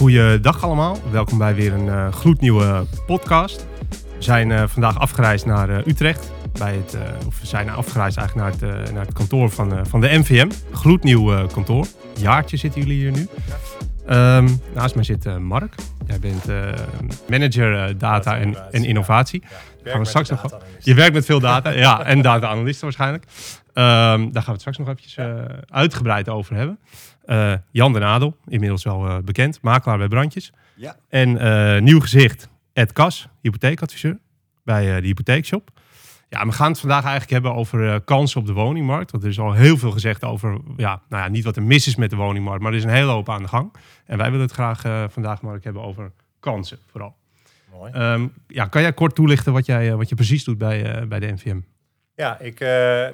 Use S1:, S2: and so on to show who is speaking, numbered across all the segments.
S1: Goeiedag allemaal. Welkom bij weer een uh, gloednieuwe podcast. We zijn uh, vandaag afgereisd naar uh, Utrecht. Bij het, of we zijn afgereisd eigenlijk naar het, naar het kantoor van, van de NVM. Gloednieuw kantoor. Jaartje zitten jullie hier nu. Um, naast mij zit Mark. Jij bent manager data en, en innovatie.
S2: Ja, gaan we straks nog.
S1: Je werkt met veel data, ja, en data-analysten waarschijnlijk. Um, daar gaan we het straks nog eventjes uitgebreid over hebben. Uh, Jan den Adel, inmiddels wel uh, bekend, makelaar bij Brandjes.
S2: Ja.
S1: En uh, nieuw gezicht, Ed Kas, hypotheekadviseur bij de Hypotheekshop. Ja, we gaan het vandaag eigenlijk hebben over kansen op de woningmarkt. Want er is al heel veel gezegd over, ja, nou ja, niet wat er mis is met de woningmarkt, maar er is een hele hoop aan de gang. En wij willen het graag vandaag, Mark, hebben over kansen vooral.
S2: Mooi.
S1: Um, ja, kan jij kort toelichten wat, jij, wat je precies doet bij, bij de NVM?
S2: Ja, ik,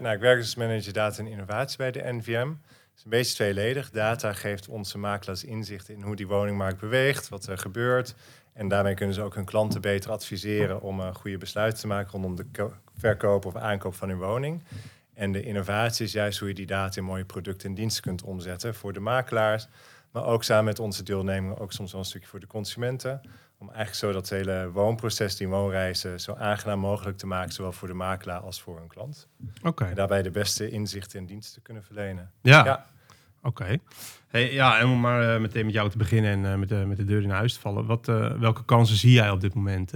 S2: nou, ik werk als manager data en innovatie bij de NVM is een beetje tweeledig. Data geeft onze makelaars inzicht in hoe die woningmarkt beweegt, wat er gebeurt. En daarmee kunnen ze ook hun klanten beter adviseren om een goede besluiten te maken rondom de verkoop of aankoop van hun woning. En de innovatie is juist hoe je die data in mooie producten en diensten kunt omzetten voor de makelaars. Maar ook samen met onze deelnemers, ook soms wel een stukje voor de consumenten. Om eigenlijk zo dat hele woonproces, die woonreizen, zo aangenaam mogelijk te maken, zowel voor de makelaar als voor hun klant.
S1: Oké.
S2: En daarbij de beste inzichten en diensten kunnen verlenen.
S1: Ja. ja. Oké. Hey, ja, en om maar uh, meteen met jou te beginnen en uh, met, de, met de deur in huis te vallen. Wat, uh, welke kansen zie jij op dit moment,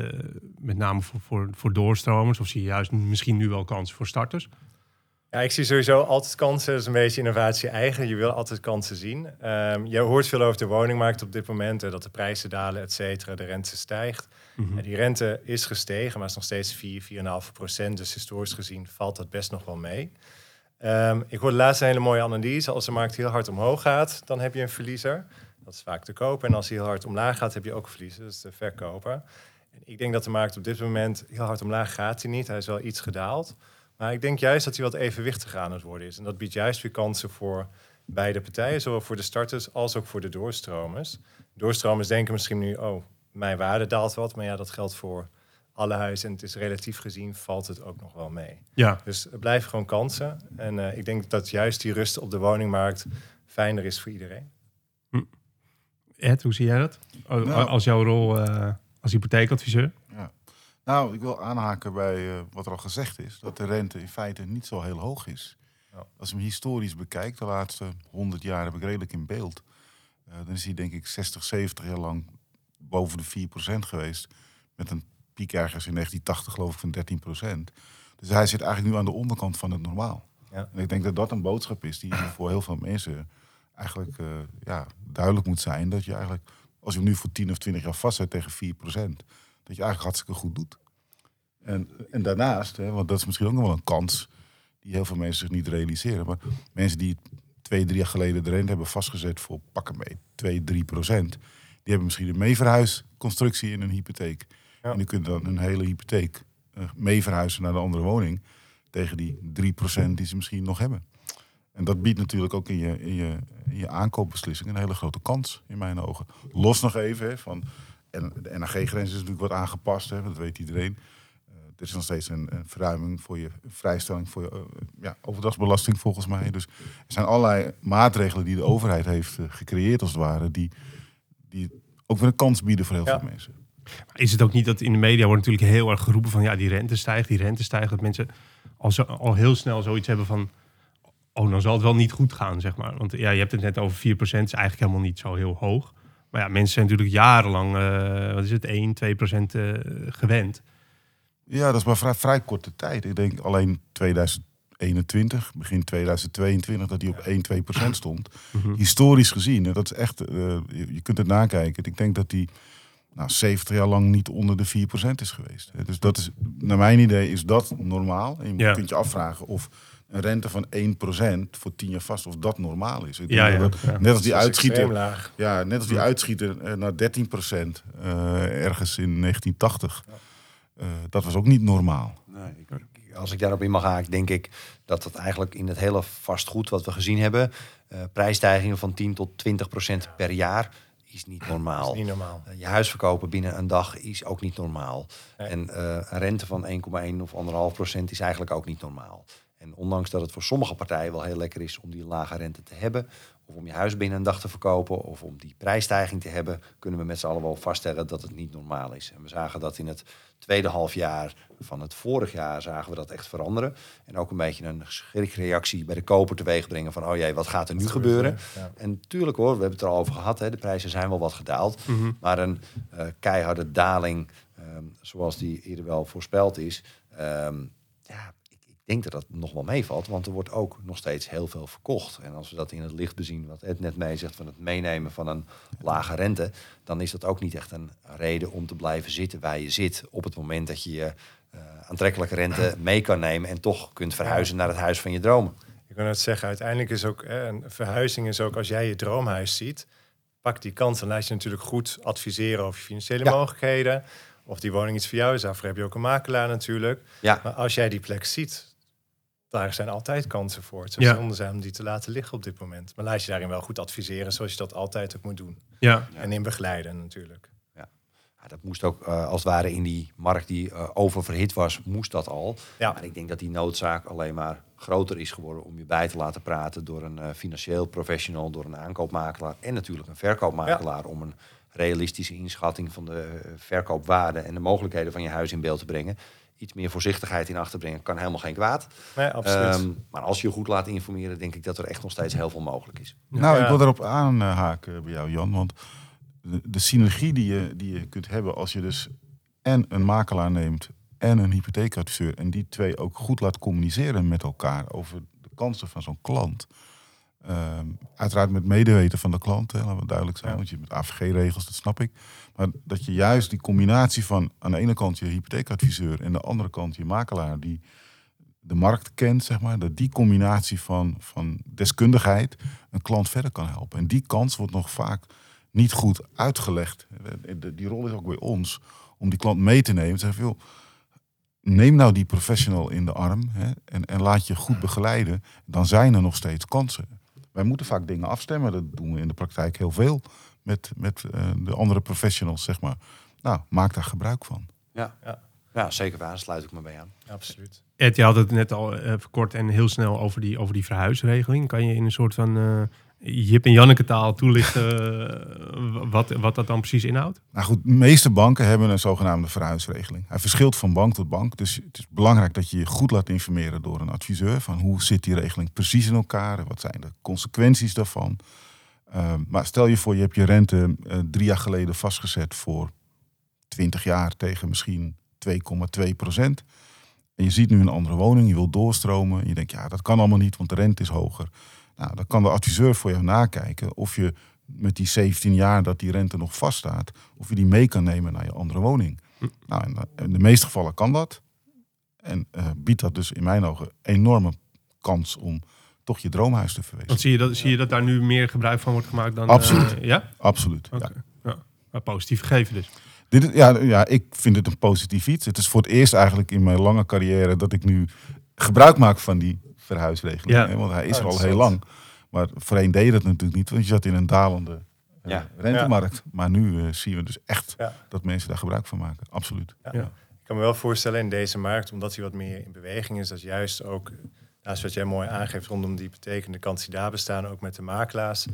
S1: met name voor, voor, voor doorstromers? Of zie je juist misschien nu wel kansen voor starters?
S2: Ja, ik zie sowieso altijd kansen. Dat is een beetje innovatie eigen. Je wil altijd kansen zien. Um, je hoort veel over de woningmarkt op dit moment. dat de prijzen dalen, et cetera. De rente stijgt. Mm -hmm. die rente is gestegen, maar is nog steeds 4, 4,5 procent. Dus historisch gezien valt dat best nog wel mee. Um, ik hoorde laatst een hele mooie analyse. Als de markt heel hard omhoog gaat, dan heb je een verliezer. Dat is vaak de koper. En als hij heel hard omlaag gaat, heb je ook een verliezer. Dat is de verkoper. En ik denk dat de markt op dit moment heel hard omlaag gaat hij niet. Hij is wel iets gedaald. Maar ik denk juist dat hij wat evenwichtiger aan het worden is. En dat biedt juist weer kansen voor beide partijen. Zowel voor de starters als ook voor de doorstromers. Doorstromers denken misschien nu, oh, mijn waarde daalt wat. Maar ja, dat geldt voor alle huizen. En het is relatief gezien valt het ook nog wel mee.
S1: Ja.
S2: Dus het blijft gewoon kansen. En uh, ik denk dat juist die rust op de woningmarkt fijner is voor iedereen.
S1: Hm. Ed, hoe zie jij dat? Nou, als jouw rol uh, als hypotheekadviseur?
S3: Nou, ik wil aanhaken bij uh, wat er al gezegd is. Dat de rente in feite niet zo heel hoog is. Ja. Als je hem historisch bekijkt, de laatste 100 jaar heb ik redelijk in beeld. dan is hij denk ik 60, 70 jaar lang boven de 4% geweest. Met een piek ergens in 1980 geloof ik van 13 procent. Dus hij zit eigenlijk nu aan de onderkant van het normaal.
S2: Ja.
S3: En ik denk dat dat een boodschap is die voor heel veel mensen eigenlijk uh, ja, duidelijk moet zijn. Dat je eigenlijk, als je hem nu voor 10 of 20 jaar vastzet tegen 4 procent, dat je eigenlijk hartstikke goed doet. En, en daarnaast, hè, want dat is misschien ook nog wel een kans die heel veel mensen zich niet realiseren. Maar mensen die twee, drie jaar geleden de rente hebben vastgezet voor pakken mee 2, 3 procent, die hebben misschien een meeverhuisconstructie in een hypotheek. Ja. En die kunt dan een hele hypotheek uh, mee verhuizen naar de andere woning. Tegen die 3% die ze misschien nog hebben. En dat biedt natuurlijk ook in je, in je, in je aankoopbeslissing een hele grote kans, in mijn ogen. Los nog even hè, van. En de NAG-grens is natuurlijk wat aangepast, hè, dat weet iedereen. Uh, er is nog steeds een, een, verruiming voor je vrijstelling voor je uh, ja, overdrachtsbelasting, volgens mij. Dus er zijn allerlei maatregelen die de overheid heeft gecreëerd, als het ware, die, die ook weer een kans bieden voor heel ja. veel mensen.
S1: Is het ook niet dat in de media wordt natuurlijk heel erg geroepen van ja, die rente stijgt, die rente stijgt. Dat mensen al, zo, al heel snel zoiets hebben van oh, dan zal het wel niet goed gaan, zeg maar. Want ja, je hebt het net over 4%, is eigenlijk helemaal niet zo heel hoog. Maar ja, mensen zijn natuurlijk jarenlang, uh, wat is het, 1, 2% uh, gewend.
S3: Ja, dat is maar vrij, vrij korte tijd. Ik denk alleen 2021, begin 2022, dat die op 1, 2% stond. Mm -hmm. Historisch gezien, dat is echt, uh, je, kunt het nakijken. Ik denk dat die nou, 70 jaar lang niet onder de 4% is geweest. Dus dat is, naar mijn idee is dat normaal. En je ja. kunt je afvragen of een rente van 1% voor 10 jaar vast, of dat normaal is.
S1: Ik ja, ja,
S3: dat, ja, Net als die uitschieter, ja, net als die uitschieter uh, naar 13% uh, ergens in 1980. Uh, dat was ook niet normaal.
S4: Nee, ik, als ik daarop in mag haken, denk ik dat dat eigenlijk in het hele vastgoed wat we gezien hebben, uh, prijsstijgingen van 10 tot 20% per jaar is niet normaal.
S2: Is niet normaal.
S4: Uh, je huis verkopen binnen een dag is ook niet normaal. Nee. En uh, een rente van 1,1 of 1,5 procent is eigenlijk ook niet normaal. En ondanks dat het voor sommige partijen wel heel lekker is om die lage rente te hebben, of om je huis binnen een dag te verkopen of om die prijsstijging te hebben, kunnen we met z'n allen wel vaststellen dat het niet normaal is. En we zagen dat in het tweede halfjaar van het vorig jaar zagen we dat echt veranderen. En ook een beetje een schrikreactie bij de koper teweeg brengen van, oh jee, wat gaat er nu gebeuren?
S2: Ja.
S4: En tuurlijk hoor, we hebben het er al over gehad, hè, de prijzen zijn wel wat gedaald.
S1: Mhm.
S4: Maar een eh, keiharde daling, ehm, zoals die eerder wel voorspeld is, ehm, ja, denk dat dat nog wel meevalt, want er wordt ook nog steeds heel veel verkocht. En als we dat in het licht bezien, wat Ed net mee zegt van het meenemen van een lage rente, dan is dat ook niet echt een reden om te blijven zitten waar je zit op het moment dat je je eh, aantrekkelijke rente mee kan nemen en toch kunt verhuizen naar het huis van je dromen.
S2: Ik wil net zeggen, uiteindelijk is ook een verhuizing is ook als jij je droomhuis ziet, pak die kans. Dan laat je natuurlijk goed adviseren over je financiële
S4: Ja.
S2: mogelijkheden. Of die woning iets voor jou is. Daarvoor heb je ook een makelaar natuurlijk.
S4: Ja,
S2: Maar als jij die plek ziet, daar zijn altijd kansen voor. Het zou
S1: Ja.
S2: zonde zijn om die te laten liggen op dit moment. Maar laat je daarin wel goed adviseren, zoals je dat altijd ook moet doen.
S1: Ja.
S2: En in begeleiden natuurlijk.
S4: Ja, dat moest ook eh, als het ware in die markt die eh, oververhit was, moest dat al.
S2: Ja.
S4: Maar ik denk dat die noodzaak alleen maar groter is geworden om je bij te laten praten door een eh, financieel professional, door een aankoopmakelaar en natuurlijk een verkoopmakelaar om een realistische inschatting van de verkoopwaarde en de mogelijkheden van je huis in beeld te brengen. Iets meer voorzichtigheid in achter te brengen kan helemaal geen kwaad.
S2: Nee, absoluut.
S4: Ehm, maar als je je goed laat informeren, denk ik dat er echt nog steeds heel veel mogelijk is.
S3: Nou,
S2: Ja.
S3: ik wil daarop aanhaken bij jou, Jan. Want de, de synergie die je, die je kunt hebben als je dus en een makelaar neemt en een hypotheekadviseur... en die twee ook goed laat communiceren met elkaar over de kansen van zo'n klant. Ehm, uiteraard met medeweten van de klant, hè, laten we duidelijk zijn.
S2: Ja.
S3: Want je hebt AVG-regels, dat snap ik. Maar dat je juist die combinatie van aan de ene kant je hypotheekadviseur... en aan de andere kant je makelaar die de markt kent, zeg maar, dat die combinatie van, van deskundigheid een klant verder kan helpen. En die kans wordt nog vaak niet goed uitgelegd. De- Die rol is ook bij ons om die klant mee te nemen. Zeggen, joh, neem nou die professional in de arm hè, en, en laat je goed begeleiden. Dan zijn er nog steeds kansen. Wij moeten vaak dingen afstemmen. Dat doen we in de praktijk heel veel met, met eh, de andere professionals, zeg maar. Nou, maak daar gebruik van.
S4: Ja,
S2: Ja.
S4: ja zeker waar. Sluit ik me bij aan.
S2: absoluut.
S1: Ed, je had het net al even kort en heel snel over die, over die verhuisregeling. Kan je in een soort van eh, Jip en Janneke taal toelichten eh, wat, wat dat dan precies inhoudt?
S3: Nou goed, de meeste banken hebben een zogenaamde verhuisregeling. Hij verschilt van bank tot bank. Dus het is belangrijk dat je je goed laat informeren door een adviseur. Van hoe zit die regeling precies in elkaar? Wat zijn de consequenties daarvan? Ehm, maar stel je voor, je hebt je rente eh, drie jaar geleden vastgezet voor 20 jaar tegen misschien 2,2 procent. En je ziet nu een andere woning, je wilt doorstromen. En je denkt, ja, dat kan allemaal niet, want de rente is hoger. Nou, dan kan de adviseur voor jou nakijken of je met die 17 jaar dat die rente nog vaststaat, of je die mee kan nemen naar je andere woning.
S1: Hm.
S3: Nou, in de, in de meeste gevallen kan dat. En eh, biedt dat dus in mijn ogen enorme kans om toch je droomhuis te
S1: Want
S3: verwezenlijken.
S1: zie je, dat, zie je dat daar nu meer gebruik van wordt gemaakt dan... eh,
S3: Absoluut.
S1: ja?
S3: Absoluut. Ja.
S1: Ja. Maar positief gegeven dus.
S3: Dit, is- ja, ja, ik vind het een positief iets. Het is voor het eerst eigenlijk in mijn lange carrière dat ik nu gebruik maak van die verhuisregeling.
S1: Ja.
S3: hè, Want hij is
S2: Oh,
S3: er al heel lang. Maar voorheen deed dat natuurlijk niet, want je zat in een dalende eh,
S4: Ja.
S3: rentemarkt. Maar nu eh, zien we dus echt
S2: Ja.
S3: dat mensen daar gebruik van maken. Absoluut.
S2: Ja.
S1: Ja.
S2: Ik kan me wel voorstellen in deze markt, omdat hij wat meer in beweging is, dat juist ook, naast wat jij mooi aangeeft rondom die betekende kansen die daar bestaan, ook met de makelaars.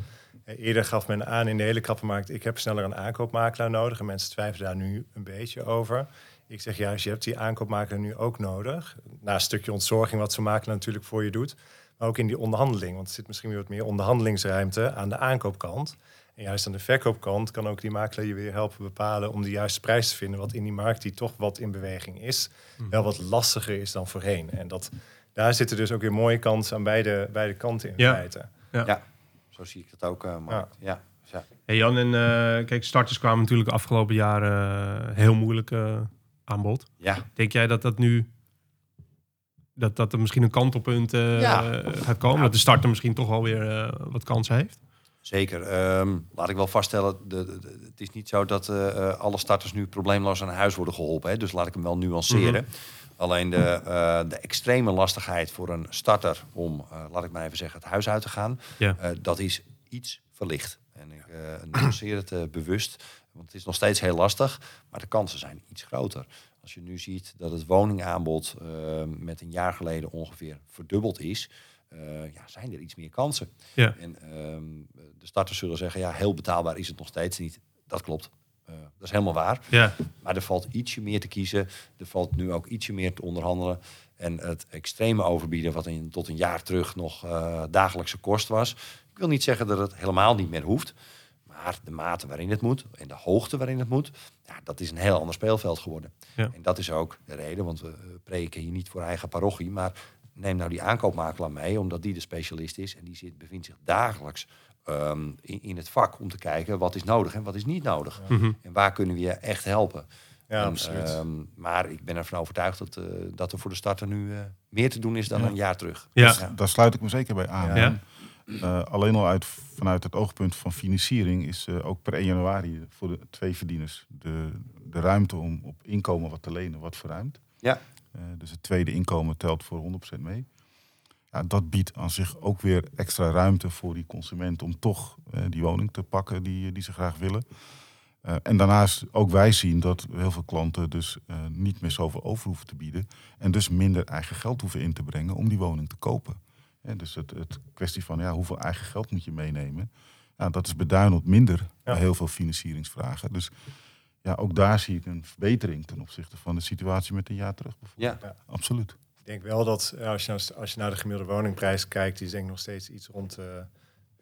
S2: Eh, Eerder gaf men aan in de hele krappenmarkt, ik heb sneller een aankoopmakelaar nodig. En mensen twijfelen daar nu een beetje over. Ik zeg juist, je hebt die aankoopmakelaar nu ook nodig. Na een stukje ontzorging wat zo'n makelaar natuurlijk voor je doet. Maar ook in die onderhandeling. Want er zit misschien weer wat meer onderhandelingsruimte aan de aankoopkant. En juist aan de verkoopkant kan ook die makelaar je weer helpen bepalen om de juiste prijs te vinden. Wat in die markt die toch wat in beweging is, wel wat lastiger is dan voorheen. En dat, daar zitten dus ook weer mooie kansen aan beide, beide kanten in
S1: Ja.
S2: feite.
S4: Ja, zo zie ik het ook, eh Mark. Ja. Ja.
S1: Hey Jan, en eh, kijk, starters kwamen natuurlijk de afgelopen jaren eh, heel moeilijk eh, aan bod.
S4: ja.
S1: Denk jij dat dat nu... Dat, dat er misschien een kantelpunt eh,
S4: Ja.
S1: gaat komen? Dat de starter misschien toch alweer eh wat kansen heeft?
S4: Zeker. Ehm, laat ik wel vaststellen, de, de- de- het is niet zo dat eh, alle starters nu probleemloos aan huis worden geholpen. Hè? Dus laat ik hem wel nuanceren. Alleen de, eh, de extreme lastigheid voor een starter om, eh, laat ik maar even zeggen, het huis uit te gaan,
S1: Ja.
S4: eh, dat is iets verlicht. En ik nuanceer het eh, bewust, want het is nog steeds heel lastig, maar de kansen zijn iets groter. Als je nu ziet dat het woningaanbod eh, met een jaar geleden ongeveer verdubbeld is, eh, ja, zijn er iets meer kansen.
S1: Ja.
S4: En ehm, de starters zullen zeggen, ja, heel betaalbaar is het nog steeds niet. Dat klopt. Dat is helemaal waar.
S1: Ja,
S4: Maar er valt ietsje meer te kiezen. Er valt nu ook ietsje meer te onderhandelen. En het extreme overbieden, wat in, tot een jaar terug nog dagelijkse kost was. Ik wil niet zeggen dat het helemaal niet meer hoeft. Maar de mate waarin het moet en de hoogte waarin het moet, ja, dat is een heel ander speelveld geworden.
S1: Ja.
S4: En dat is ook de reden, want we preken hier niet voor eigen parochie. Maar neem nou die aankoopmakelaar mee, omdat die de specialist is. En die zit, bevindt zich dagelijks ehm, in, in het vak om te kijken wat is nodig en wat is niet nodig.
S1: Mhm.
S4: En waar kunnen we je echt helpen.
S2: Ja,
S4: En,
S2: absoluut.
S4: ehm, maar ik ben ervan overtuigd dat, eh, dat er voor de starter nu eh, meer te doen is dan
S3: Ja.
S4: een jaar terug.
S1: ja.
S3: Daar sluit ik me zeker bij aan. Eh, alleen al uit, vanuit het oogpunt van financiering is eh, ook per 1 januari voor de twee verdieners de, de ruimte om op inkomen wat te lenen wat verruimd.
S4: Ja.
S3: Eh, dus het tweede inkomen telt voor 100% mee. Ja, dat biedt aan zich ook weer extra ruimte voor die consument om toch die woning te pakken die, die ze graag willen. En daarnaast ook wij zien dat heel veel klanten dus niet meer zoveel over hoeven te bieden. En dus minder eigen geld hoeven in te brengen om die woning te kopen. Dus het, het kwestie van ja, hoeveel eigen geld moet je meenemen. Ja, dat is beduidend minder bij heel veel financieringsvragen. Dus ja, ook daar zie ik een verbetering ten opzichte van de situatie met een jaar terug. bijvoorbeeld.
S4: Ja,
S3: Absoluut.
S2: Ik denk wel dat eh, als je, nou- als je naar de gemiddelde woningprijs kijkt, die is denk ik nog steeds iets rond de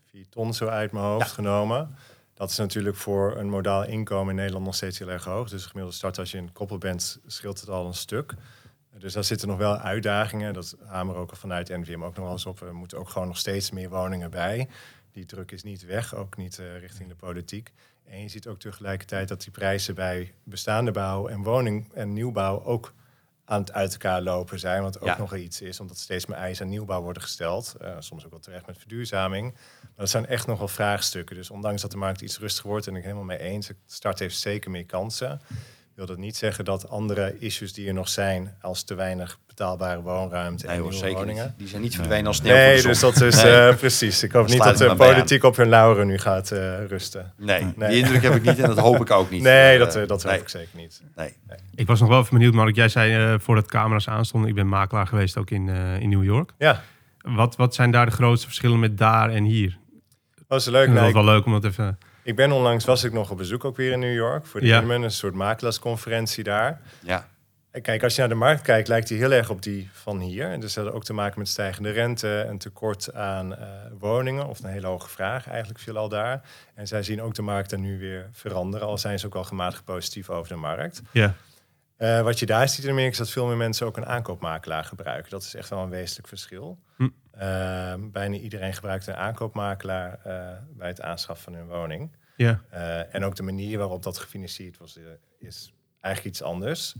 S2: 4 ton zo uit mijn hoofd genomen. Dat is natuurlijk voor een modaal inkomen in Nederland nog steeds heel erg hoog. Dus de gemiddelde start als je in koppel bent, scheelt het al een stuk. Dus daar zitten nog wel uitdagingen. Dat hameren ook al vanuit NVM ook nog wel eens op. Er moeten ook gewoon nog steeds meer woningen bij. Die druk is niet weg, ook niet eh, richting de politiek. En je ziet ook tegelijkertijd dat die prijzen bij bestaande bouw en woning en nieuwbouw ook aan het uit elkaar lopen zijn. Wat ook
S4: Ja.
S2: nog iets is, omdat steeds meer eisen aan nieuwbouw worden gesteld. Eh, soms ook wel terecht met verduurzaming. Maar dat zijn echt nog wel vraagstukken. Dus ondanks dat de markt iets rustiger wordt, en ik helemaal mee eens, de start heeft zeker meer kansen. Wil dat niet zeggen dat andere issues die er nog zijn, als te weinig betaalbare woonruimte
S4: nee
S2: en
S4: hoor, zeker
S2: woningen.
S4: niet. Die zijn niet verdwenen als sneeuw voor
S2: Nee,
S4: de
S2: dus dat is
S4: Nee.
S2: eh, precies. Ik hoop niet dat de politiek op hun lauren nu gaat eh, rusten.
S4: Nee,
S2: Nee.
S4: die indruk heb ik niet en dat hoop ik ook niet.
S2: Nee,
S4: Eh,
S2: dat, eh, dat hoop ik zeker niet.
S4: nee.
S1: Ik was nog wel even benieuwd, Mark. Jij zei eh, voordat camera's aanstonden, ik ben makelaar geweest ook in, eh, in New York.
S2: Ja,
S1: Wat, wat zijn daar de grootste verschillen met daar en hier?
S2: was leuk.
S1: Ik vind
S2: Nee,
S1: het wel leuk om dat even...
S2: Ik ben onlangs was ik nog op bezoek ook weer in New York voor de
S1: Ja.
S2: Een soort makelaarsconferentie daar.
S4: Ja,
S2: En kijk, als je naar de markt kijkt, lijkt die heel erg op die van hier. En dus dat had ook te maken met stijgende rente, een tekort aan eh, woningen of een hele hoge vraag eigenlijk veelal daar. En zij zien ook de markt er nu weer veranderen, al zijn ze ook al gematigd positief over de markt.
S1: Ja,
S2: Eh, wat je daar ziet in Amerika is dat veel meer mensen ook een aankoopmakelaar gebruiken. Dat is echt wel een wezenlijk verschil.
S1: Hm.
S2: Eh, bijna iedereen gebruikt een aankoopmakelaar eh, bij het aanschaffen van hun woning.
S1: ja,
S2: Eh, en ook de manier waarop dat gefinancierd was, eh, is eigenlijk iets anders.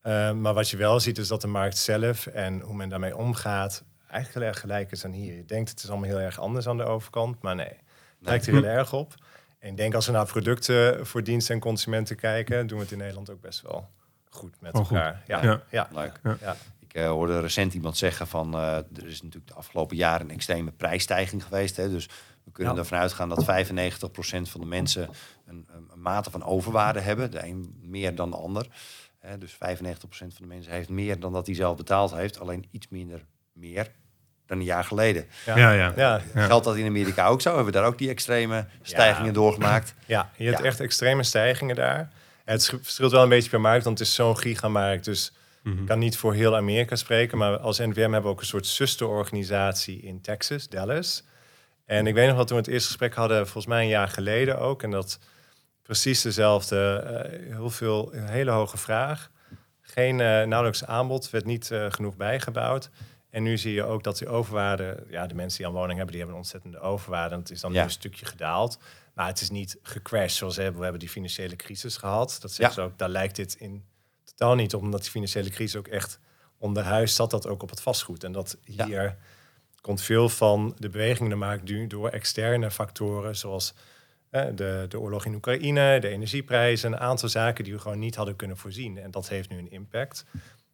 S2: Eh, maar wat je wel ziet is dat de markt zelf en hoe men daarmee omgaat eigenlijk heel erg gelijk is aan hier. Je denkt het is allemaal heel erg anders aan de overkant, maar nee. Het lijkt er heel erg op. En ik denk als we naar producten voor diensten en consumenten kijken, doen we het in Nederland ook best wel goed met
S1: goed.
S2: elkaar. Ja,
S1: Ja.
S2: Ja.
S4: Ik eh, hoorde recent iemand zeggen van eh, er is natuurlijk de afgelopen jaren een extreme prijsstijging geweest. Hè, dus we kunnen
S2: Ja.
S4: ervan uitgaan dat 95% van de mensen een, een, een mate van overwaarde hebben. De een meer dan de ander. Hè, dus 95% van de mensen heeft meer dan dat hij zelf betaald heeft. Alleen iets minder meer dan een jaar geleden.
S2: Ja.
S1: ja, ja.
S2: Ja,
S1: Ja.
S4: Geldt dat in Amerika ook zo? Hebben we daar ook die extreme stijgingen doorgemaakt?
S2: Ja, je hebt
S4: Ja.
S2: echt extreme stijgingen daar. Het sch- verschilt wel een beetje per markt, want het is zo'n gigamarkt. Dus
S1: Mhm.
S2: ik kan niet voor heel Amerika spreken. Maar als NVM hebben we ook een soort zusterorganisatie in Texas, Dallas. En ik weet nog wat toen we het eerste gesprek hadden, volgens mij een jaar geleden ook. En dat precies dezelfde, eh, heel veel, een hele hoge vraag. Geen eh, nauwelijks aanbod, werd niet eh, genoeg bijgebouwd. En nu zie je ook dat die overwaarde, ja, de mensen die aan woning hebben, die hebben een ontzettende overwaarde. En het is dan
S4: Ja.
S2: een stukje gedaald. Maar het is niet gecrashed zoals we hebben. We hebben die financiële crisis gehad. Dat zeggen ze ook, daar lijkt dit in totaal niet. Omdat die financiële crisis ook echt onderhuis zat dat ook op het vastgoed. En dat
S4: Ja.
S2: hier komt veel van de beweging in de markt nu door externe factoren zoals eh, de, de oorlog in Oekraïne, de energieprijzen, een aantal zaken die we gewoon niet hadden kunnen voorzien. En dat heeft nu een impact.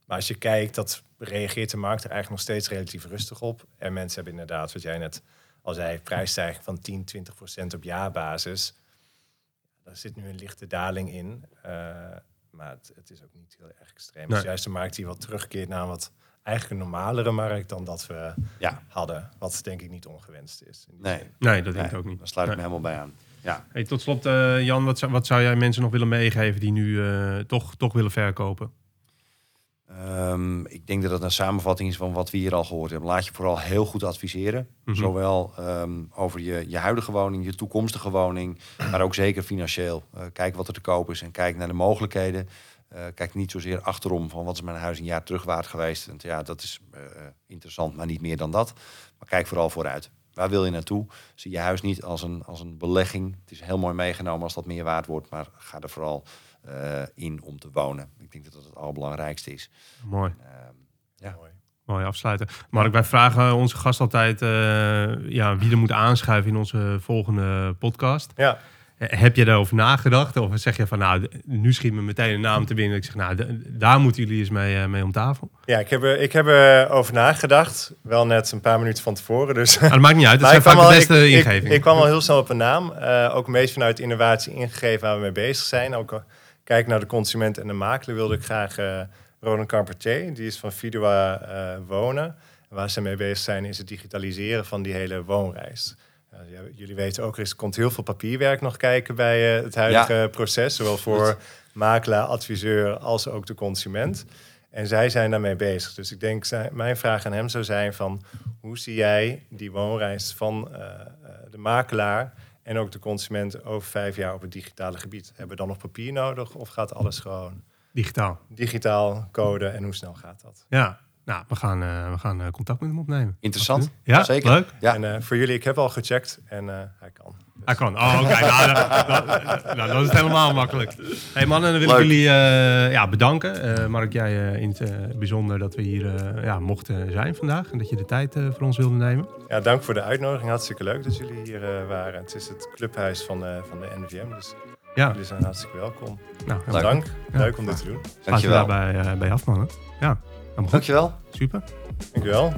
S2: Maar als je kijkt, dat reageert de markt er eigenlijk nog steeds relatief rustig op. En mensen hebben inderdaad, wat jij net al zei, prijsstijging van 10, 20 procent op jaarbasis. Daar zit nu een lichte daling in. Eh, maar het, het is ook niet heel erg extreem.
S1: Nee.
S2: Dus juist een markt die wat terugkeert naar een wat eigenlijk een normalere markt dan dat we
S4: Ja,
S2: hadden. Wat denk ik niet ongewenst is. in die
S4: nee.
S2: zin.
S1: Nee, dat denk ik
S4: Nee,
S1: ook niet.
S4: Daar sluit ik
S1: Nee.
S4: me helemaal bij aan. Ja.
S1: Hey, tot slot, eh, Jan, wat zou, wat zou jij mensen nog willen meegeven die nu eh, toch, toch willen verkopen?
S4: Ehm, ik denk dat het een samenvatting is van wat we hier al gehoord hebben. Laat je vooral heel goed adviseren.
S1: Mhm.
S4: Zowel ehm, over je, je huidige woning, je toekomstige woning, maar ook zeker financieel. Eh, kijk wat er te koop is en kijk naar de mogelijkheden. Eh, kijk niet zozeer achterom van wat is mijn huis een jaar terug waard geweest. Want ja, dat is eh, interessant, maar niet meer dan dat. Maar kijk vooral vooruit. Waar wil je naartoe? Zie je huis niet als een, als een belegging. Het is heel mooi meegenomen als dat meer waard wordt, maar ga er vooral in om te wonen. Ik denk dat dat het allerbelangrijkste is.
S1: Mooi.
S4: Ehm, Ja.
S2: Mooi.
S1: Mooi afsluiten. Mark, wij vragen onze gast altijd eh, ja, wie er moet aanschuiven in onze volgende podcast.
S2: Ja,
S1: Eh, Heb je daarover nagedacht? Of zeg je van, nou, nu schiet me meteen een naam te binnen. Ik zeg, nou, daar moeten jullie eens mee, eh, mee om tafel.
S2: ja ik heb, ik heb erover nagedacht. Wel net een paar minuten van tevoren. Dus
S1: Maar dat maakt niet uit. Dat
S2: Maar
S1: zijn vaak de beste
S2: ik, ik,
S1: ingevingen.
S2: ik kwam al heel snel op een naam. Eh, ook beetje vanuit innovatie ingegeven waar we mee bezig zijn. Ook al kijk naar de consument en de makelaar wilde ik graag eh Roland Carpentier. Die is van Fidua eh, Wonen. En waar ze mee bezig zijn is het digitaliseren van die hele woonreis. Jullie weten ook, er komt heel veel papierwerk nog kijken bij eh, het huidige proces. Zowel voor makelaar, adviseur als ook de consument. En zij zijn daarmee bezig. Dus ik denk, mijn vraag aan hem zou zijn van... hoe zie jij die woonreis van de makelaar en ook de consument over vijf jaar op het digitale gebied? Hebben we dan nog papier nodig of gaat alles gewoon
S1: Digitaal.
S2: digitaal code en hoe snel gaat dat?
S1: Ja, nou, we gaan, eh, we gaan eh, contact met hem opnemen.
S4: Interessant.
S1: Ja,
S4: Zeker.
S1: leuk.
S4: Ja.
S2: En eh, voor jullie, ik heb al gecheckt en eh, hij kan.
S1: Hij kan. Oh, oké. nou, nou, nou, nou, dat is helemaal makkelijk. hey mannen, dan wil ik jullie eh, ja, bedanken. Eh, Mark, jij eh, in het bijzonder dat we hier eh, ja, mochten zijn vandaag. En dat je de tijd eh, voor ons wilde nemen.
S2: Ja, dank voor de uitnodiging. Hartstikke leuk dat jullie hier eh, waren. Het is het clubhuis van, eh, van de NVM, dus
S1: Ja,
S2: jullie zijn hartstikke welkom.
S1: nou,
S4: Leuk.
S2: Dank,
S1: Ja.
S2: leuk om dit te doen.
S1: Sluiten we
S4: Dankjewel.
S1: daarbij eh, bij af, mannen. Ja,
S4: Dankjewel.
S1: Super.
S2: Dankjewel.